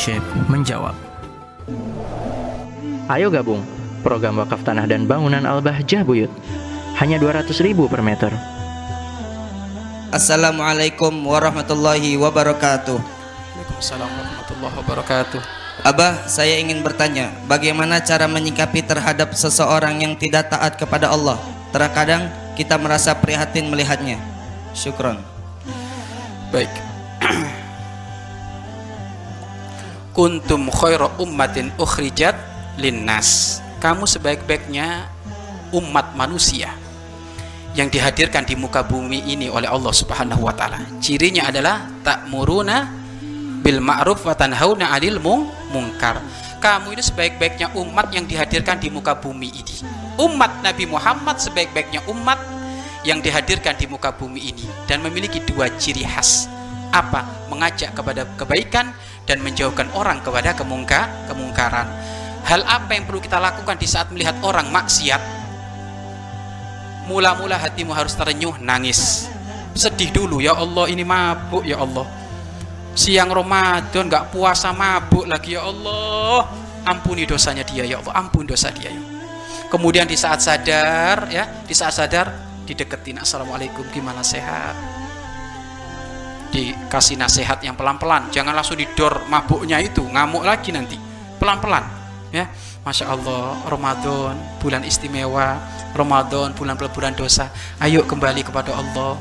Syekh menjawab. Ayo gabung program wakaf tanah dan bangunan Al-Bahjah Buyut. Hanya 200 ribu per meter. Assalamualaikum warahmatullahi wabarakatuh. Waalaikumsalam warahmatullahi wabarakatuh. Abah, saya ingin bertanya, bagaimana cara menyikapi terhadap seseorang yang tidak taat kepada Allah? Terkadang kita merasa prihatin melihatnya. Syukron. Baik. Kuntum khairu ummatin ukhrijat linnas. Kamu sebaik-baiknya umat manusia yang dihadirkan di muka bumi ini oleh Allah Subhanahu wa taala. Cirinya adalah ta'muruna bil ma'ruf wa tanhauna 'anil mungkar. Kamu ini sebaik-baiknya umat yang dihadirkan di muka bumi ini. Umat Nabi Muhammad sebaik-baiknya umat yang dihadirkan di muka bumi ini dan memiliki dua ciri khas. Apa? Mengajak kepada kebaikan dan menjauhkan orang kepada kemungka, kemungkaran. Hal apa yang perlu kita lakukan di saat melihat orang maksiat? Mula-mula hatimu harus terenyuh, nangis. Sedih dulu, ya Allah ini mabuk ya Allah. Siang Ramadan nggak puasa mabuk lagi ya Allah. Ampuni dosanya dia ya Allah, ampuni dosa dia ya. Kemudian di saat sadar ya, di saat sadar dideketin assalamualaikum gimana sehat dikasih nasihat yang pelan-pelan. Jangan langsung didor mabuknya itu ngamuk lagi nanti. Pelan-pelan ya. Masya Allah Ramadan bulan istimewa. Ramadan bulan peleburan dosa. Ayo kembali kepada Allah.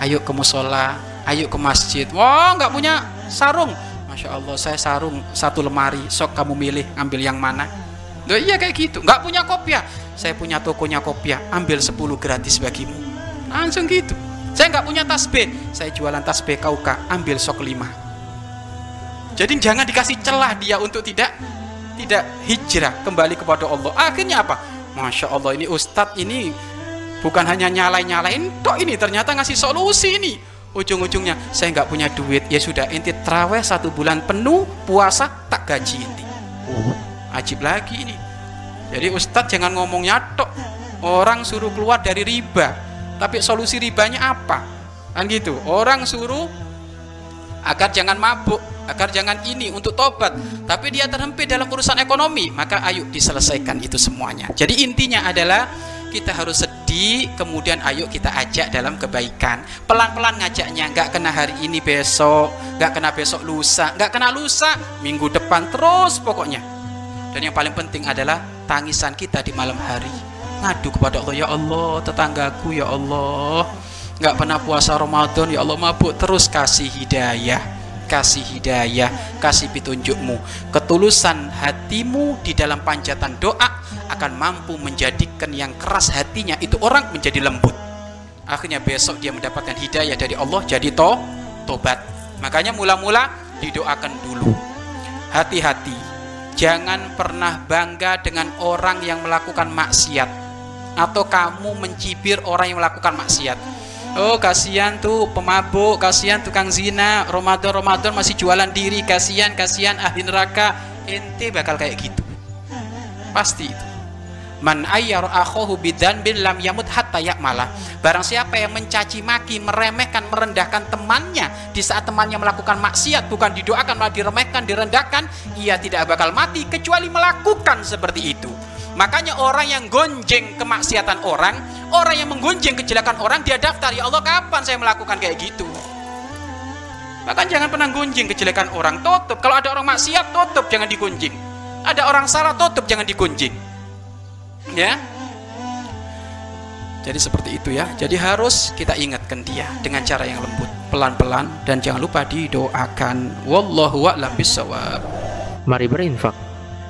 Ayo ke musola ayo ke masjid. Wah nggak punya sarung. Masya Allah saya sarung satu lemari. Sok kamu milih ambil yang mana? Loh, iya kayak gitu. Nggak punya kopiah. Saya punya tokonya kopiah. Ambil 10 gratis bagimu. Langsung gitu saya nggak punya tas B saya jualan tas B KUK ambil sok 5 jadi jangan dikasih celah dia untuk tidak tidak hijrah kembali kepada Allah. Akhirnya apa? Masya Allah ini Ustadz ini bukan hanya nyalain-nyalain tok ini ternyata ngasih solusi ini. Ujung-ujungnya saya nggak punya duit. Ya sudah inti traweh satu bulan penuh puasa tak gaji inti. Ajib lagi ini. Jadi Ustadz jangan ngomongnya tok. Orang suruh keluar dari riba tapi solusi ribanya apa? Kan gitu. Orang suruh agar jangan mabuk agar jangan ini untuk tobat. Tapi dia terhempit dalam urusan ekonomi maka ayo diselesaikan itu semuanya. Jadi intinya adalah kita harus sedih kemudian ayo kita ajak dalam kebaikan. Pelan-pelan ngajaknya nggak kena hari ini besok nggak kena besok lusa nggak kena lusa minggu depan terus pokoknya. Dan yang paling penting adalah tangisan kita di malam hari ngadu kepada Allah ya Allah tetanggaku ya Allah nggak pernah puasa Ramadan ya Allah mabuk terus kasih hidayah kasih hidayah kasih petunjukmu. Ketulusan hatimu di dalam panjatan doa akan mampu menjadikan yang keras hatinya itu orang menjadi lembut. Akhirnya besok dia mendapatkan hidayah dari Allah jadi to tobat. Makanya mula-mula didoakan dulu. Hati-hati jangan pernah bangga dengan orang yang melakukan maksiat atau kamu mencibir orang yang melakukan maksiat Oh kasihan tuh pemabuk, kasihan tukang zina, Ramadan Ramadan masih jualan diri, kasihan kasihan ahli neraka. Ente bakal kayak gitu. Pasti itu. Man ayyar akhahu bidan bin lam yamut hatta yakmalah. Barang siapa yang mencaci maki, meremehkan, merendahkan temannya di saat temannya melakukan maksiat, bukan didoakan malah diremehkan, direndahkan, ia tidak bakal mati kecuali melakukan seperti itu. Makanya orang yang gonjeng kemaksiatan orang, orang yang menggonjeng kejelekan orang, dia daftar, ya Allah kapan saya melakukan kayak gitu? Bahkan jangan pernah gonjeng kejelekan orang, tutup. Kalau ada orang maksiat, tutup, jangan digonjeng. Ada orang salah, tutup, jangan digonjeng. Ya. Jadi seperti itu ya. Jadi harus kita ingatkan dia dengan cara yang lembut, pelan-pelan dan jangan lupa didoakan. Wallahu a'lam bishawab. Mari berinfak